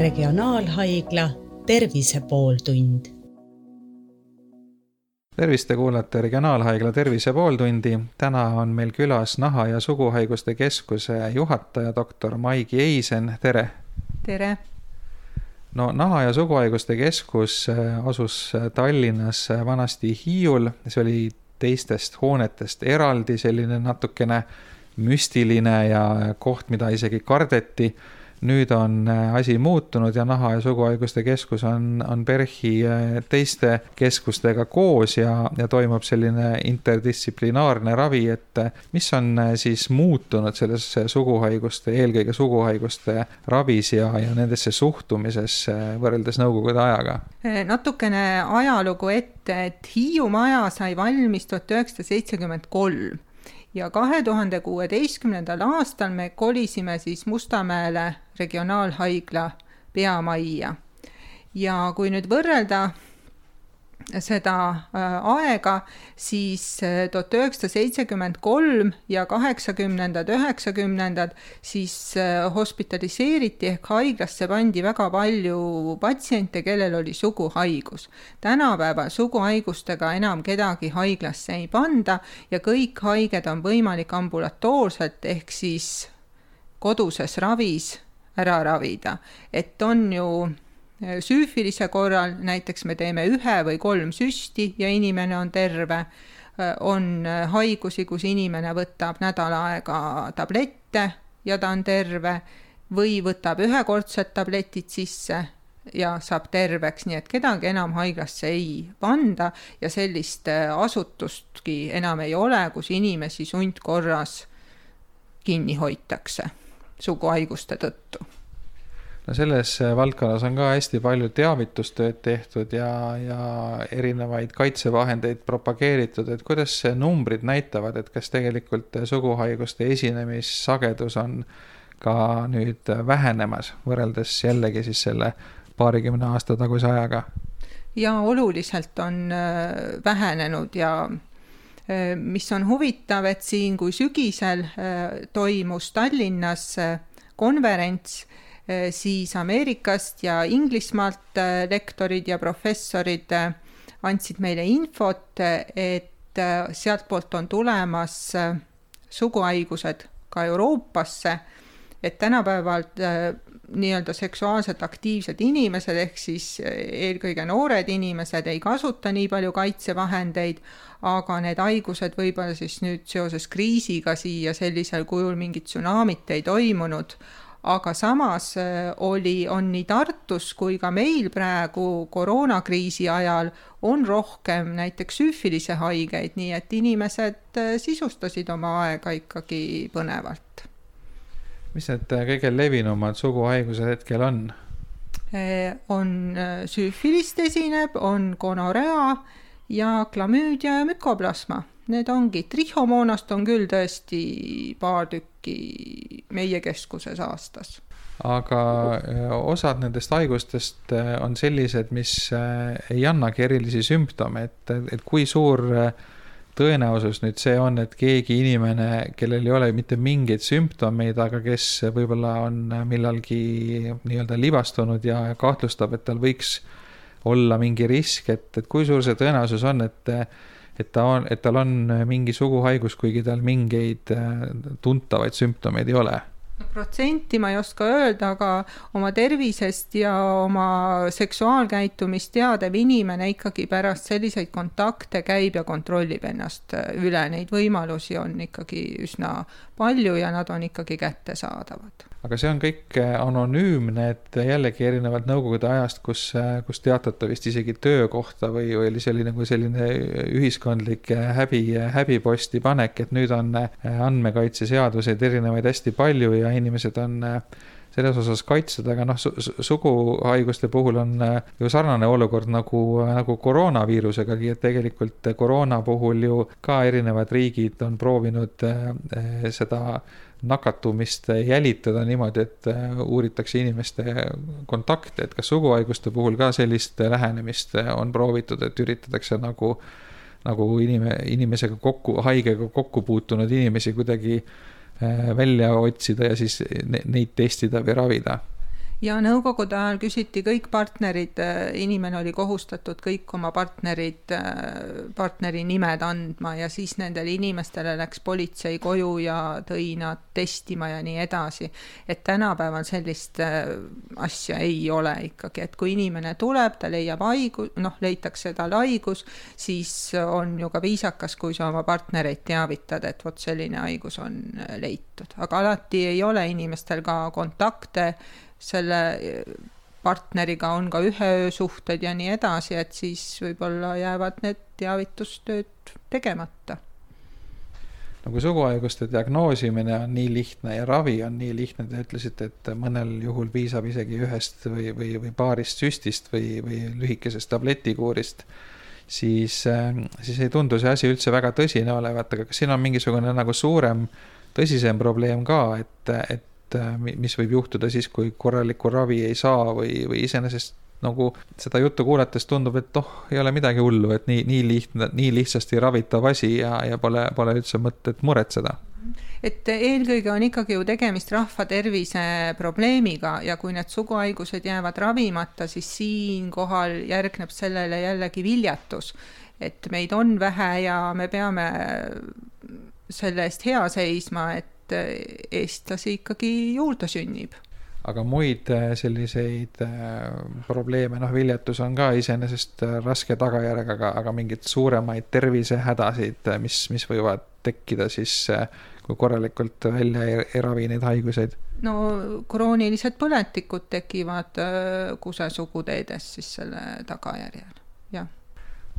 Regionaalhaigla Tervise pooltund. tervist, te kuulate Regionaalhaigla Tervise pooltundi. täna on meil külas Naha- ja Suguhaiguste Keskuse juhataja, doktor Maigi Eisen, tere. tere. no Naha- ja Suguhaiguste Keskus äh, asus äh, Tallinnas äh, vanasti Hiiul, see oli teistest hoonetest eraldi, selline natukene müstiline ja koht, mida isegi kardeti nüüd on äh, asi muutunud ja Naha- ja Suguhaiguste Keskus on, on PERHi äh, teiste keskustega koos ja, ja toimub selline interdistsiplinaarne ravi, et äh, mis on siis muutunud selles suguhaiguste, eelkõige suguhaiguste ravis ja, ja nendesse suhtumises võrreldes Nõukogude ajaga? natukene ajalugu ette, et Hiiu maja sai valmis tuhat üheksasada seitsekümmend kolm ja kahe tuhande kuueteistkümnendal aastal me kolisime siis Mustamäele regionaalhaigla peamajja. ja kui nüüd võrrelda seda äh, aega, siis äh, tuhat üheksasada seitsekümmend kolm ja kaheksakümnendad, üheksakümnendad, siis äh, hospitaliseeriti ehk haiglasse pandi väga palju patsiente, kellel oli suguhaigus. tänapäeval suguhaigustega enam kedagi haiglasse ei panda ja kõik haiged on võimalik ambulatoorselt ehk siis koduses ravis ära ravida, et on ju süüfilise korral näiteks me teeme ühe või kolm süsti ja inimene on terve, on haigusi, kus inimene võtab nädal aega tablette ja ta on terve või võtab ühekordsed tabletid sisse ja saab terveks, nii et kedagi enam haiglasse ei panda ja sellist asutustki enam ei ole, kus inimesi sundkorras kinni hoitakse suguhaiguste tõttu no selles äh, valdkonnas on ka hästi palju teavitustööd tehtud ja, ja erinevaid kaitsevahendeid propageeritud, et kuidas numbrid näitavad, et kas tegelikult suguhaiguste esinemissagedus on ka nüüd vähenemas, võrreldes jällegi siis selle paarikümne aasta taguse ajaga? ja oluliselt on äh, vähenenud ja äh, mis on huvitav, et siin, kui sügisel toimus Tallinnas konverents, siis Ameerikast ja Inglismaalt eh, lektorid ja professorid eh, andsid meile infot, et sealtpoolt on tulemas suguhaigused ka Euroopasse, et tänapäeval nii-öelda seksuaalselt aktiivsed inimesed ehk siis eelkõige noored inimesed ei kasuta nii palju kaitsevahendeid, aga need haigused võib-olla siis nüüd seoses kriisiga siia sellisel kujul mingit tsunamit ei toimunud, aga samas äh, oli, on nii Tartus kui ka meil praegu koroonakriisi ajal on rohkem näiteks süüfilise haigeid, nii et inimesed äh, sisustasid oma aega ikkagi põnevalt. mis need äh, kõige levinumad suguhaigused hetkel on? on süüfilist esineb, on gonorea ja klamüüdia ja mükoplasma need ongi, trihomoonast on küll tõesti paar tükki meie keskuses aastas. aga äh, osad nendest haigustest äh, on sellised, mis äh, ei annagi erilisi sümptome, et, et kui suur tõenäosus nüüd see on, et keegi inimene, kellel ei ole mitte mingeid sümptomeid, aga kes võib-olla on millalgi nii-öelda libastunud ja kahtlustab, et tal võiks olla mingi risk, et, et kui suur see tõenäosus on, et et ta on, et tal on mingi suguhaigus, kuigi tal mingeid äh, tuntavaid sümptomeid ei ole. Protsenti ma ei oska öelda, aga oma tervisest ja oma seksuaalkäitumist teadev inimene ikkagi pärast selliseid kontakte käib ja kontrollib ennast äh, üle, neid võimalusi on ikkagi üsna palju ja nad on ikkagi kättesaadavad. Aga see on kõik äh, anonüümne, et jällegi erinevalt nõukogude ajast, kus, äh, kus teatati vist isegi töökohta või, või oli selline nagu selline ühiskondlik äh, häbi, häbiposti panek, et nüüd on andmekaitseseaduseid erinevaid hästi palju ja inimesed on selles osas kaitstud, aga noh su, suguhaiguste puhul on ju sarnane olukord nagu, nagu koroonaviirusegagi, et tegelikult koroona puhul ju ka erinevad riigid on proovinud seda nakatumist jälitada niimoodi, et äh, uuritakse inimeste kontakte, et kas suguhaiguste puhul ka sellist lähenemist on proovitud, et üritatakse nagu, nagu inime, inimesega kokku, haigega kokku puutunud inimesi kuidagi äh, välja otsida ja siis neid testida või ravida ja nõukogude ajal küsiti kõik partnerid, inimene oli kohustatud kõik oma partnerid, partneri nimed andma ja siis nendele inimestele läks politsei koju ja tõi nad testima ja nii edasi. et tänapäeval sellist äh, asja ei ole ikkagi, et kui inimene tuleb, ta leiab haigus, noh, leitakse tal haigus, siis on ju ka viisakas, kui sa oma partnereid teavitad, et vot selline haigus on leitud, aga alati ei ole inimestel ka kontakte selle partneriga on ka ühe öö suhted ja nii edasi, et siis võib-olla jäävad need teavitustööd tegemata. no kui suguhaiguste diagnoosimine on nii lihtne ja ravi on nii lihtne, te ütlesite, et mõnel juhul piisab isegi ühest või, või, või paarist süstist või, või lühikesest tabletikuurist, siis, siis ei tundu see asi üldse väga tõsine olevat, aga kas siin on mingisugune nagu suurem, tõsisem probleem ka, et, et et äh, mis võib juhtuda siis, kui korralikku ravi ei saa või, või iseenesest nagu seda juttu kuulates tundub, et oh, ei ole midagi hullu, et nii, nii lihtne, nii lihtsasti ravitav asi ja, ja pole, pole üldse mõtet muretseda et eelkõige on ikkagi ju tegemist rahva tervise probleemiga ja kui need suguhaigused jäävad ravimata, siis siinkohal järgneb sellele jällegi viljatus. et meid on vähe ja me peame selle eest hea seisma, et et eestlasi ikkagi juurde sünnib aga muid äh, selliseid äh, probleeme, noh, viljatus on ka iseenesest raske tagajärg, aga, aga mingeid suuremaid tervisehädasid, mis, mis võivad tekkida siis, kui korralikult välja ei, ei ravi neid haiguseid? no kroonilised põletikud tekivad kusesuguteedes siis selle tagajärjel,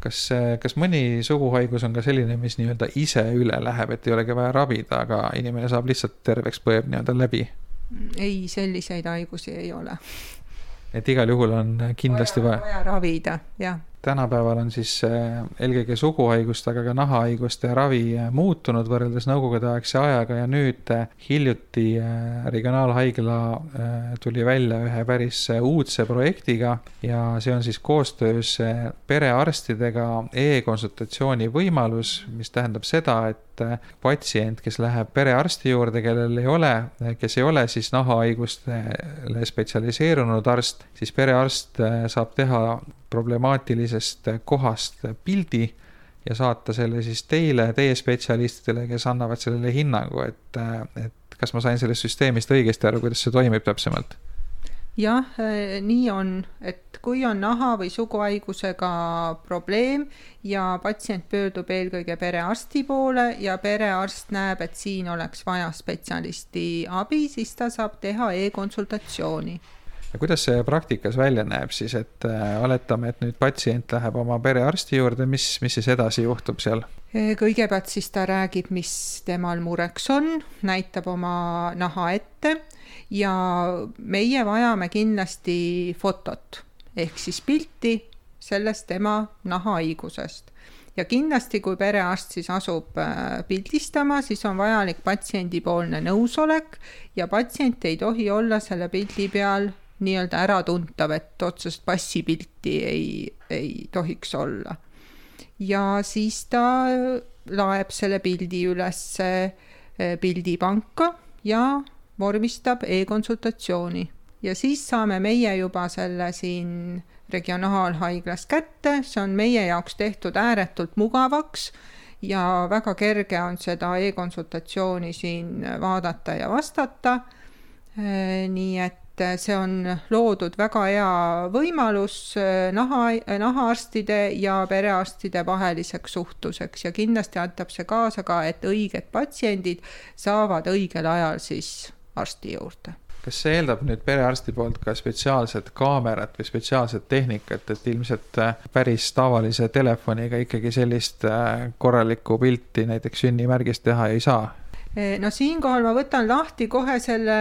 kas, kas mõni suguhaigus on ka selline, mis nii-öelda ise üle läheb, et ei olegi vaja ravida, aga inimene saab lihtsalt terveks, põeb nii-öelda läbi? ei, selliseid haigusi ei ole. et igal juhul on kindlasti vaja, vaja ravida, jah tänapäeval on siis äh, eelkõige suguhaiguste, aga ka nahahaiguste ravi äh, muutunud võrreldes nõukogudeaegse ajaga ja nüüd äh, hiljuti Regionaalhaigla tuli välja ühe päris uudse projektiga ja see on siis koostöös perearstidega e-konsultatsiooni võimalus, mis tähendab seda, et patsient, kes läheb perearsti juurde, kellel ei ole, kes ei ole siis nahahaigustele spetsialiseerunud arst, siis perearst saab teha problemaatilisest kohast pildi ja saata selle siis teile, teie spetsialistidele, kes annavad sellele hinnangu, et, et kas ma sain sellest süsteemist õigesti aru, kuidas see toimib täpsemalt? jah, nii on, et kui on naha või suguhaigusega probleem ja patsient pöördub eelkõige perearsti poole ja perearst näeb, et siin oleks vaja spetsialisti abi, siis ta saab teha e-konsultatsiooni kuidas see praktikas välja näeb siis, et äh, oletame, et nüüd patsient läheb oma perearsti juurde, mis, mis siis edasi juhtub seal? kõigepealt siis ta räägib, mis temal mureks on, näitab oma naha ette ja meie vajame kindlasti fotot ehk siis pilti sellest tema nahahaigusest ja kindlasti, kui perearst siis asub äh, pildistama, siis on vajalik patsiendipoolne nõusolek ja patsient ei tohi olla selle pildi peal nii-öelda äratuntav, et otsest passipilti ei, ei tohiks olla. ja siis ta laeb selle pildi ülesse eh, pildipanka ja vormistab e-konsultatsiooni ja siis saame meie juba selle siin regionaalhaiglas kätte, see on meie jaoks tehtud ääretult mugavaks ja väga kerge on seda e-konsultatsiooni siin vaadata ja vastata. Eh, nii et et see on loodud väga hea võimalus äh, naha, nahaarstide ja perearstide vaheliseks suhtluseks ja kindlasti aitab see kaasa ka, et õiged patsiendid saavad õigel ajal siis arsti juurde kas see eeldab nüüd perearsti poolt ka spetsiaalset kaamerat või spetsiaalset tehnikat, et ilmselt äh, päris tavalise telefoniga ikkagi sellist äh, korralikku pilti näiteks sünnimärgist teha ei saa? no siinkohal ma võtan lahti kohe selle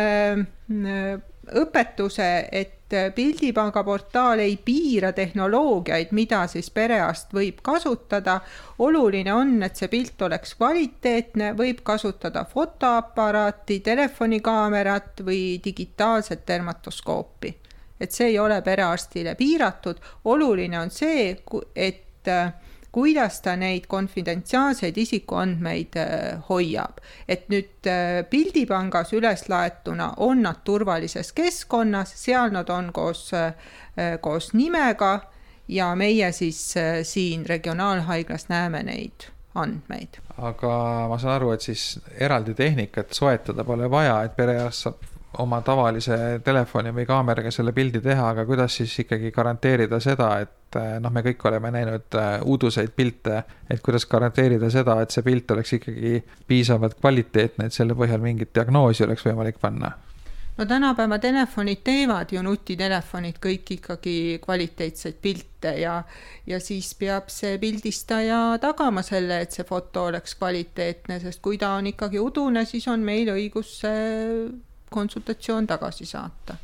õpetuse, et pildipanga portaal ei piira tehnoloogiaid, mida siis perearst võib kasutada. oluline on, et see pilt oleks kvaliteetne, võib kasutada fotoaparaati, telefonikaamerat või digitaalset dermatoskoopi. et see ei ole perearstile piiratud, oluline on see, et kuidas ta neid konfidentsiaalseid isikuandmeid äh, hoiab. et nüüd äh, pildipangas üles laetuna on nad turvalises keskkonnas, seal nad on koos, äh, koos nimega ja meie siis siin regionaalhaiglas näeme neid andmeid. aga ma saan aru, et siis eraldi tehnikat soetada pole vaja, et perearst saab oma tavalise telefoni või kaameraga selle pildi teha, aga kuidas siis ikkagi garanteerida seda, et eh, noh, me kõik oleme näinud eh, uuduseid pilte, et kuidas garanteerida seda, et see pilt oleks ikkagi piisavalt kvaliteetne, et selle põhjal mingit diagnoosi oleks võimalik panna? no tänapäeva telefonid teevad ju, nutitelefonid kõik ikkagi kvaliteetseid pilte ja, ja siis peab see pildistaja tagama selle, et see foto oleks kvaliteetne, sest kui ta on ikkagi udune, siis on meil õigus see konsultatsioon tagasi saata.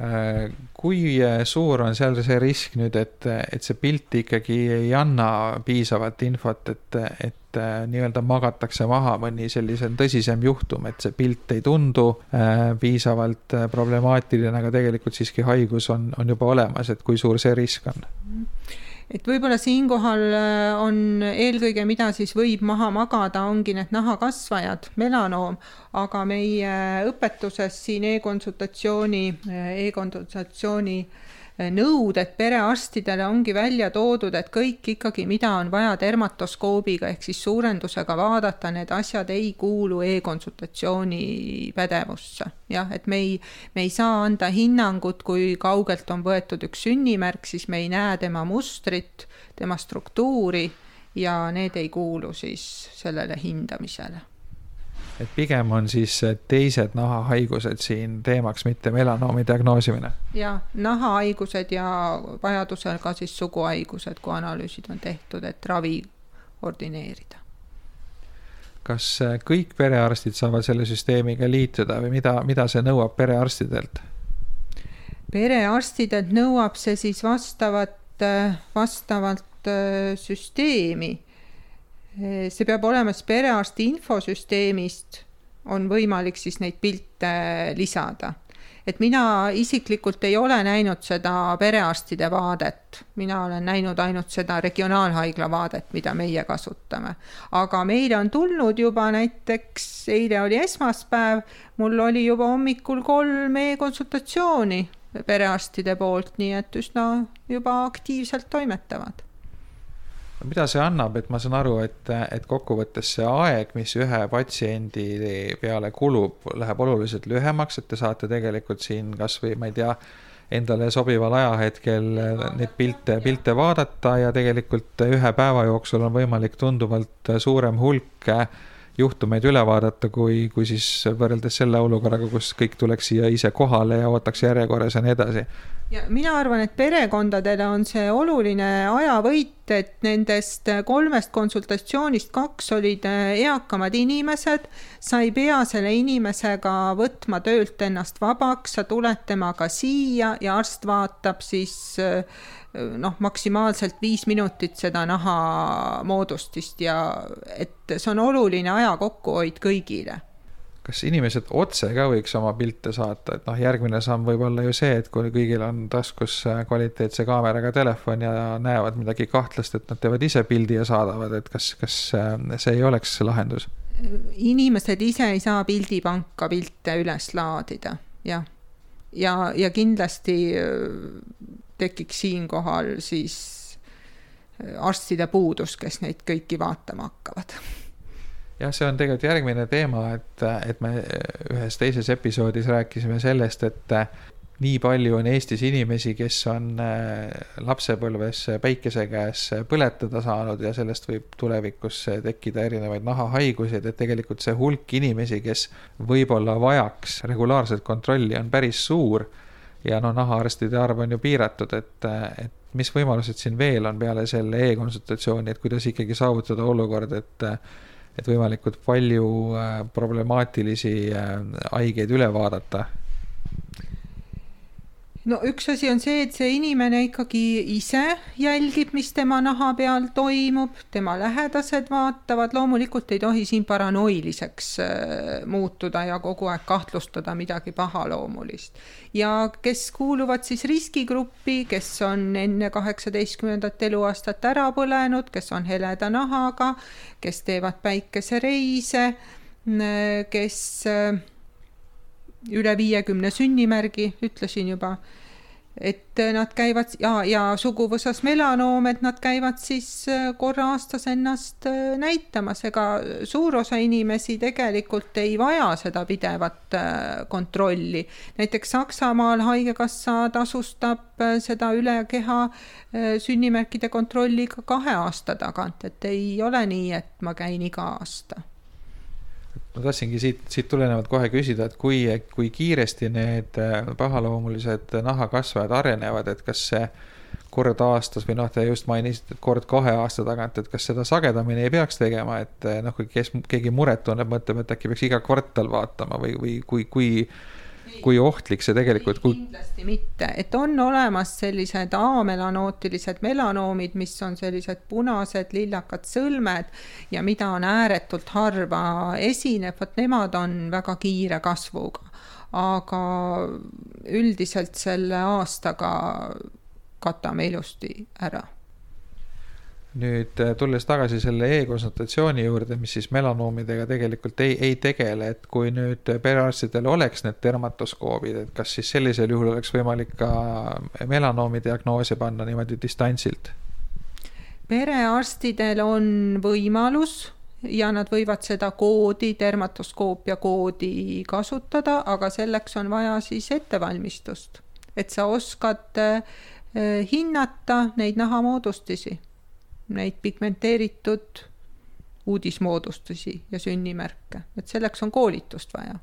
Äh, kui äh, suur on seal see risk nüüd, et, et see pilt ikkagi ei anna piisavat infot, et, et äh, nii-öelda magatakse maha mõni sellisem tõsisem juhtum, et see pilt ei tundu piisavalt problemaatiline, aga tegelikult siiski haigus on, on juba olemas, et kui suur see risk on? Et võib-olla siinkohal äh, on eelkõige, mida siis võib maha magada, ongi need nahakasvajad, melanoom, aga meie õpetuses siin e-konsultatsiooni e, e-konsultatsiooni nõuded perearstidele ongi välja toodud, et kõik ikkagi, mida on vaja dermatoskoobiga ehk siis suurendusega vaadata, need asjad ei kuulu e-konsultatsiooni pädevusse. jah, et me ei, me ei saa anda hinnangut, kui kaugelt on võetud üks sünnimärk, siis me ei näe tema mustrit, tema struktuuri ja need ei kuulu siis sellele hindamisele et pigem on siis teised nahahaigused siin teemaks, mitte melanoomi diagnoosimine? jah, nahahaigused ja vajadusel ka siis suguhaigused, kui analüüsid on tehtud, et ravi ordineerida. kas kõik perearstid saavad selle süsteemiga liituda või mida, mida see nõuab perearstidelt? perearstidelt nõuab see siis vastavat, vastavalt äh, süsteemi see peab olema siis perearsti infosüsteemist, on võimalik siis neid pilte lisada. et mina isiklikult ei ole näinud seda perearstide vaadet, mina olen näinud ainult seda regionaalhaigla vaadet, mida meie kasutame. aga meile on tulnud juba näiteks, eile oli esmaspäev, mul oli juba hommikul kolm e-konsultatsiooni perearstide poolt, nii et üsna juba aktiivselt toimetavad mida see annab, et ma saan aru, et, et kokkuvõttes see aeg, mis ühe patsiendi peale kulub, läheb oluliselt lühemaks, et te saate tegelikult siin kasvõi, ma ei tea, endale sobival ajahetkel neid pilte, pilte vaadata ja tegelikult ühe päeva jooksul on võimalik tunduvalt suurem hulk juhtumeid üle vaadata, kui, kui siis võrreldes selle olukorraga, kus kõik tuleks siia ise kohale ja ootaks järjekorras ja nii edasi ja mina arvan, et perekondadele on see oluline ajavõit, et nendest kolmest konsultatsioonist kaks olid äh, eakamad inimesed, sa ei pea selle inimesega võtma töölt ennast vabaks, sa tuled temaga siia ja arst vaatab siis äh, noh, maksimaalselt viis minutit seda nahamoodustist ja et see on oluline aja kokkuhoid kõigile kas inimesed otse ka võiks oma pilte saata, et noh, järgmine samm võib olla ju see, et kui kõigil on taskus äh, kvaliteetse kaameraga telefon ja näevad midagi kahtlast, et nad teevad ise pildi ja saadavad, et kas, kas äh, see ei oleks lahendus? inimesed ise ei saa pildipanka pilte üles laadida, jah. ja, ja, ja kindlasti äh, tekiks siinkohal siis arstide puudus, kes neid kõiki vaatama hakkavad jah, see on tegelikult järgmine teema, et, et me ühes teises episoodis rääkisime sellest, et nii palju on Eestis inimesi, kes on äh, lapsepõlves päikese käes põletada saanud ja sellest võib tulevikus tekkida erinevaid nahahaiguseid, et tegelikult see hulk inimesi, kes võib-olla vajaks regulaarset kontrolli, on päris suur. ja no nahaarstide arv on ju piiratud, et, et mis võimalused siin veel on peale selle e-konsultatsiooni, et kuidas ikkagi saavutada olukord, et et võimalikult palju äh, problemaatilisi äh, haigeid üle vaadata? No üks asi on see, et see inimene ikkagi ise jälgib, mis tema naha peal toimub, tema lähedased vaatavad, loomulikult ei tohi siin paranoiliseks äh, muutuda ja kogu aeg kahtlustada midagi pahaloomulist. ja kes kuuluvad siis riskigruppi, kes on enne kaheksateistkümnendat eluaastat ära põlenud, kes on heleda nahaga, kes teevad päikesereise, kes äh, üle viiekümne sünnimärgi, ütlesin juba, et nad käivad ja, ja suguvõsas melanoom, et nad käivad siis äh, korra aastas ennast äh, näitamas, ega suur osa inimesi tegelikult ei vaja seda pidevat kontrolli. näiteks Saksamaal Haigekassa tasustab seda üle keha sünnimärkide kontrolli ka kahe aasta tagant, et ei ole nii, et ma käin iga aasta ma tahtsingi siit, siit tulenevalt kohe küsida, et kui, kui kiiresti need äh, pahaloomulised nahakasvajad arenevad, et kas see kord aastas või noh, te just mainisite, et kord kahe aasta tagant, et kas seda sagedamini ei peaks tegema, et äh, noh, kui kes, keegi muret tunneb, mõtleb, et äkki peaks iga kvartal vaatama või, või kui, kui kui ohtlik see tegelikult kui...? kindlasti mitte, et on olemas sellised A-melanootilised melanoomid, mis on sellised punased lillakad sõlmed ja mida on ääretult harva esineb, vot nemad on väga kiire kasvuga. aga üldiselt selle aastaga katame ilusti ära nüüd äh, tulles tagasi selle e-konsultatsiooni juurde, mis siis melanoomidega tegelikult ei, ei tegele, et kui nüüd perearstidel oleks need dermatoskoobid, et kas siis sellisel juhul oleks võimalik ka melanoomi diagnoose panna niimoodi distantsilt? perearstidel on võimalus ja nad võivad seda koodi, dermatoskoopia koodi kasutada, aga selleks on vaja siis ettevalmistust, et sa oskad äh, hinnata neid nahamoodustusi neid pigmenteeritud uudismoodustusi ja sünnimärke, et selleks on koolitust vaja.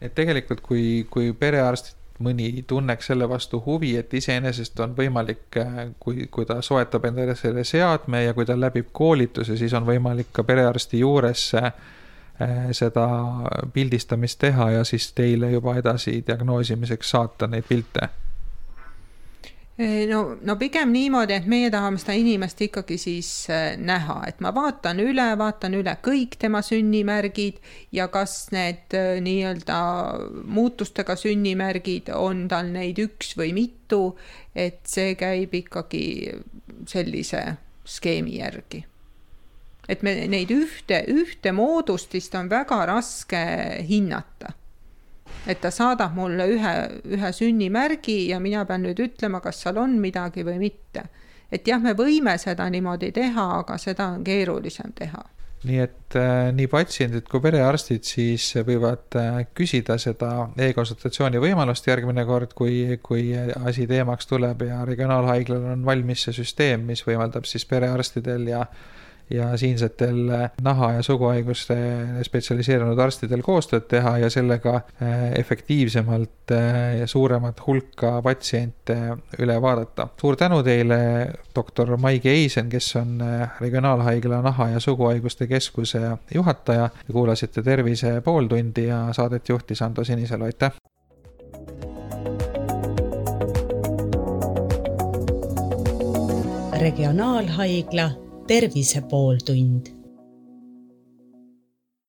et tegelikult, kui, kui perearst mõni tunneks selle vastu huvi, et iseenesest on võimalik, kui, kui ta soetab endale selle seadme ja kui ta läbib koolituse, siis on võimalik ka perearsti juures eh, seda pildistamist teha ja siis teile juba edasi diagnoosimiseks saata neid pilte no, no pigem niimoodi, et meie tahame seda inimest ikkagi siis äh, näha, et ma vaatan üle, vaatan üle kõik tema sünnimärgid ja kas need äh, nii-öelda muutustega sünnimärgid on tal neid üks või mitu, et see käib ikkagi sellise skeemi järgi. et me neid ühte, ühte moodustist on väga raske hinnata et ta saadab mulle ühe, ühe sünnimärgi ja mina pean nüüd ütlema, kas seal on midagi või mitte. et jah, me võime seda niimoodi teha, aga seda on keerulisem teha nii et äh, nii patsiendid kui perearstid siis võivad äh, küsida seda e-konsultatsiooni võimalust järgmine kord, kui, kui asi teemaks tuleb ja regionaalhaiglal on valmis see süsteem, mis võimaldab siis perearstidel ja ja siinsetel eh, naha- ja suguhaiguste spetsialiseerunud arstidel koostööd teha ja sellega eh, efektiivsemalt eh, ja suuremat hulka patsiente üle vaadata. suur tänu teile, doktor Maigi Eisen, kes on Regionaalhaigla Naha- ja Suguhaiguste Keskuse juhataja. kuulasite Tervise pooltundi ja saadet juhtis Ando Sinisalu, aitäh! regionaalhaigla Tervise pooltund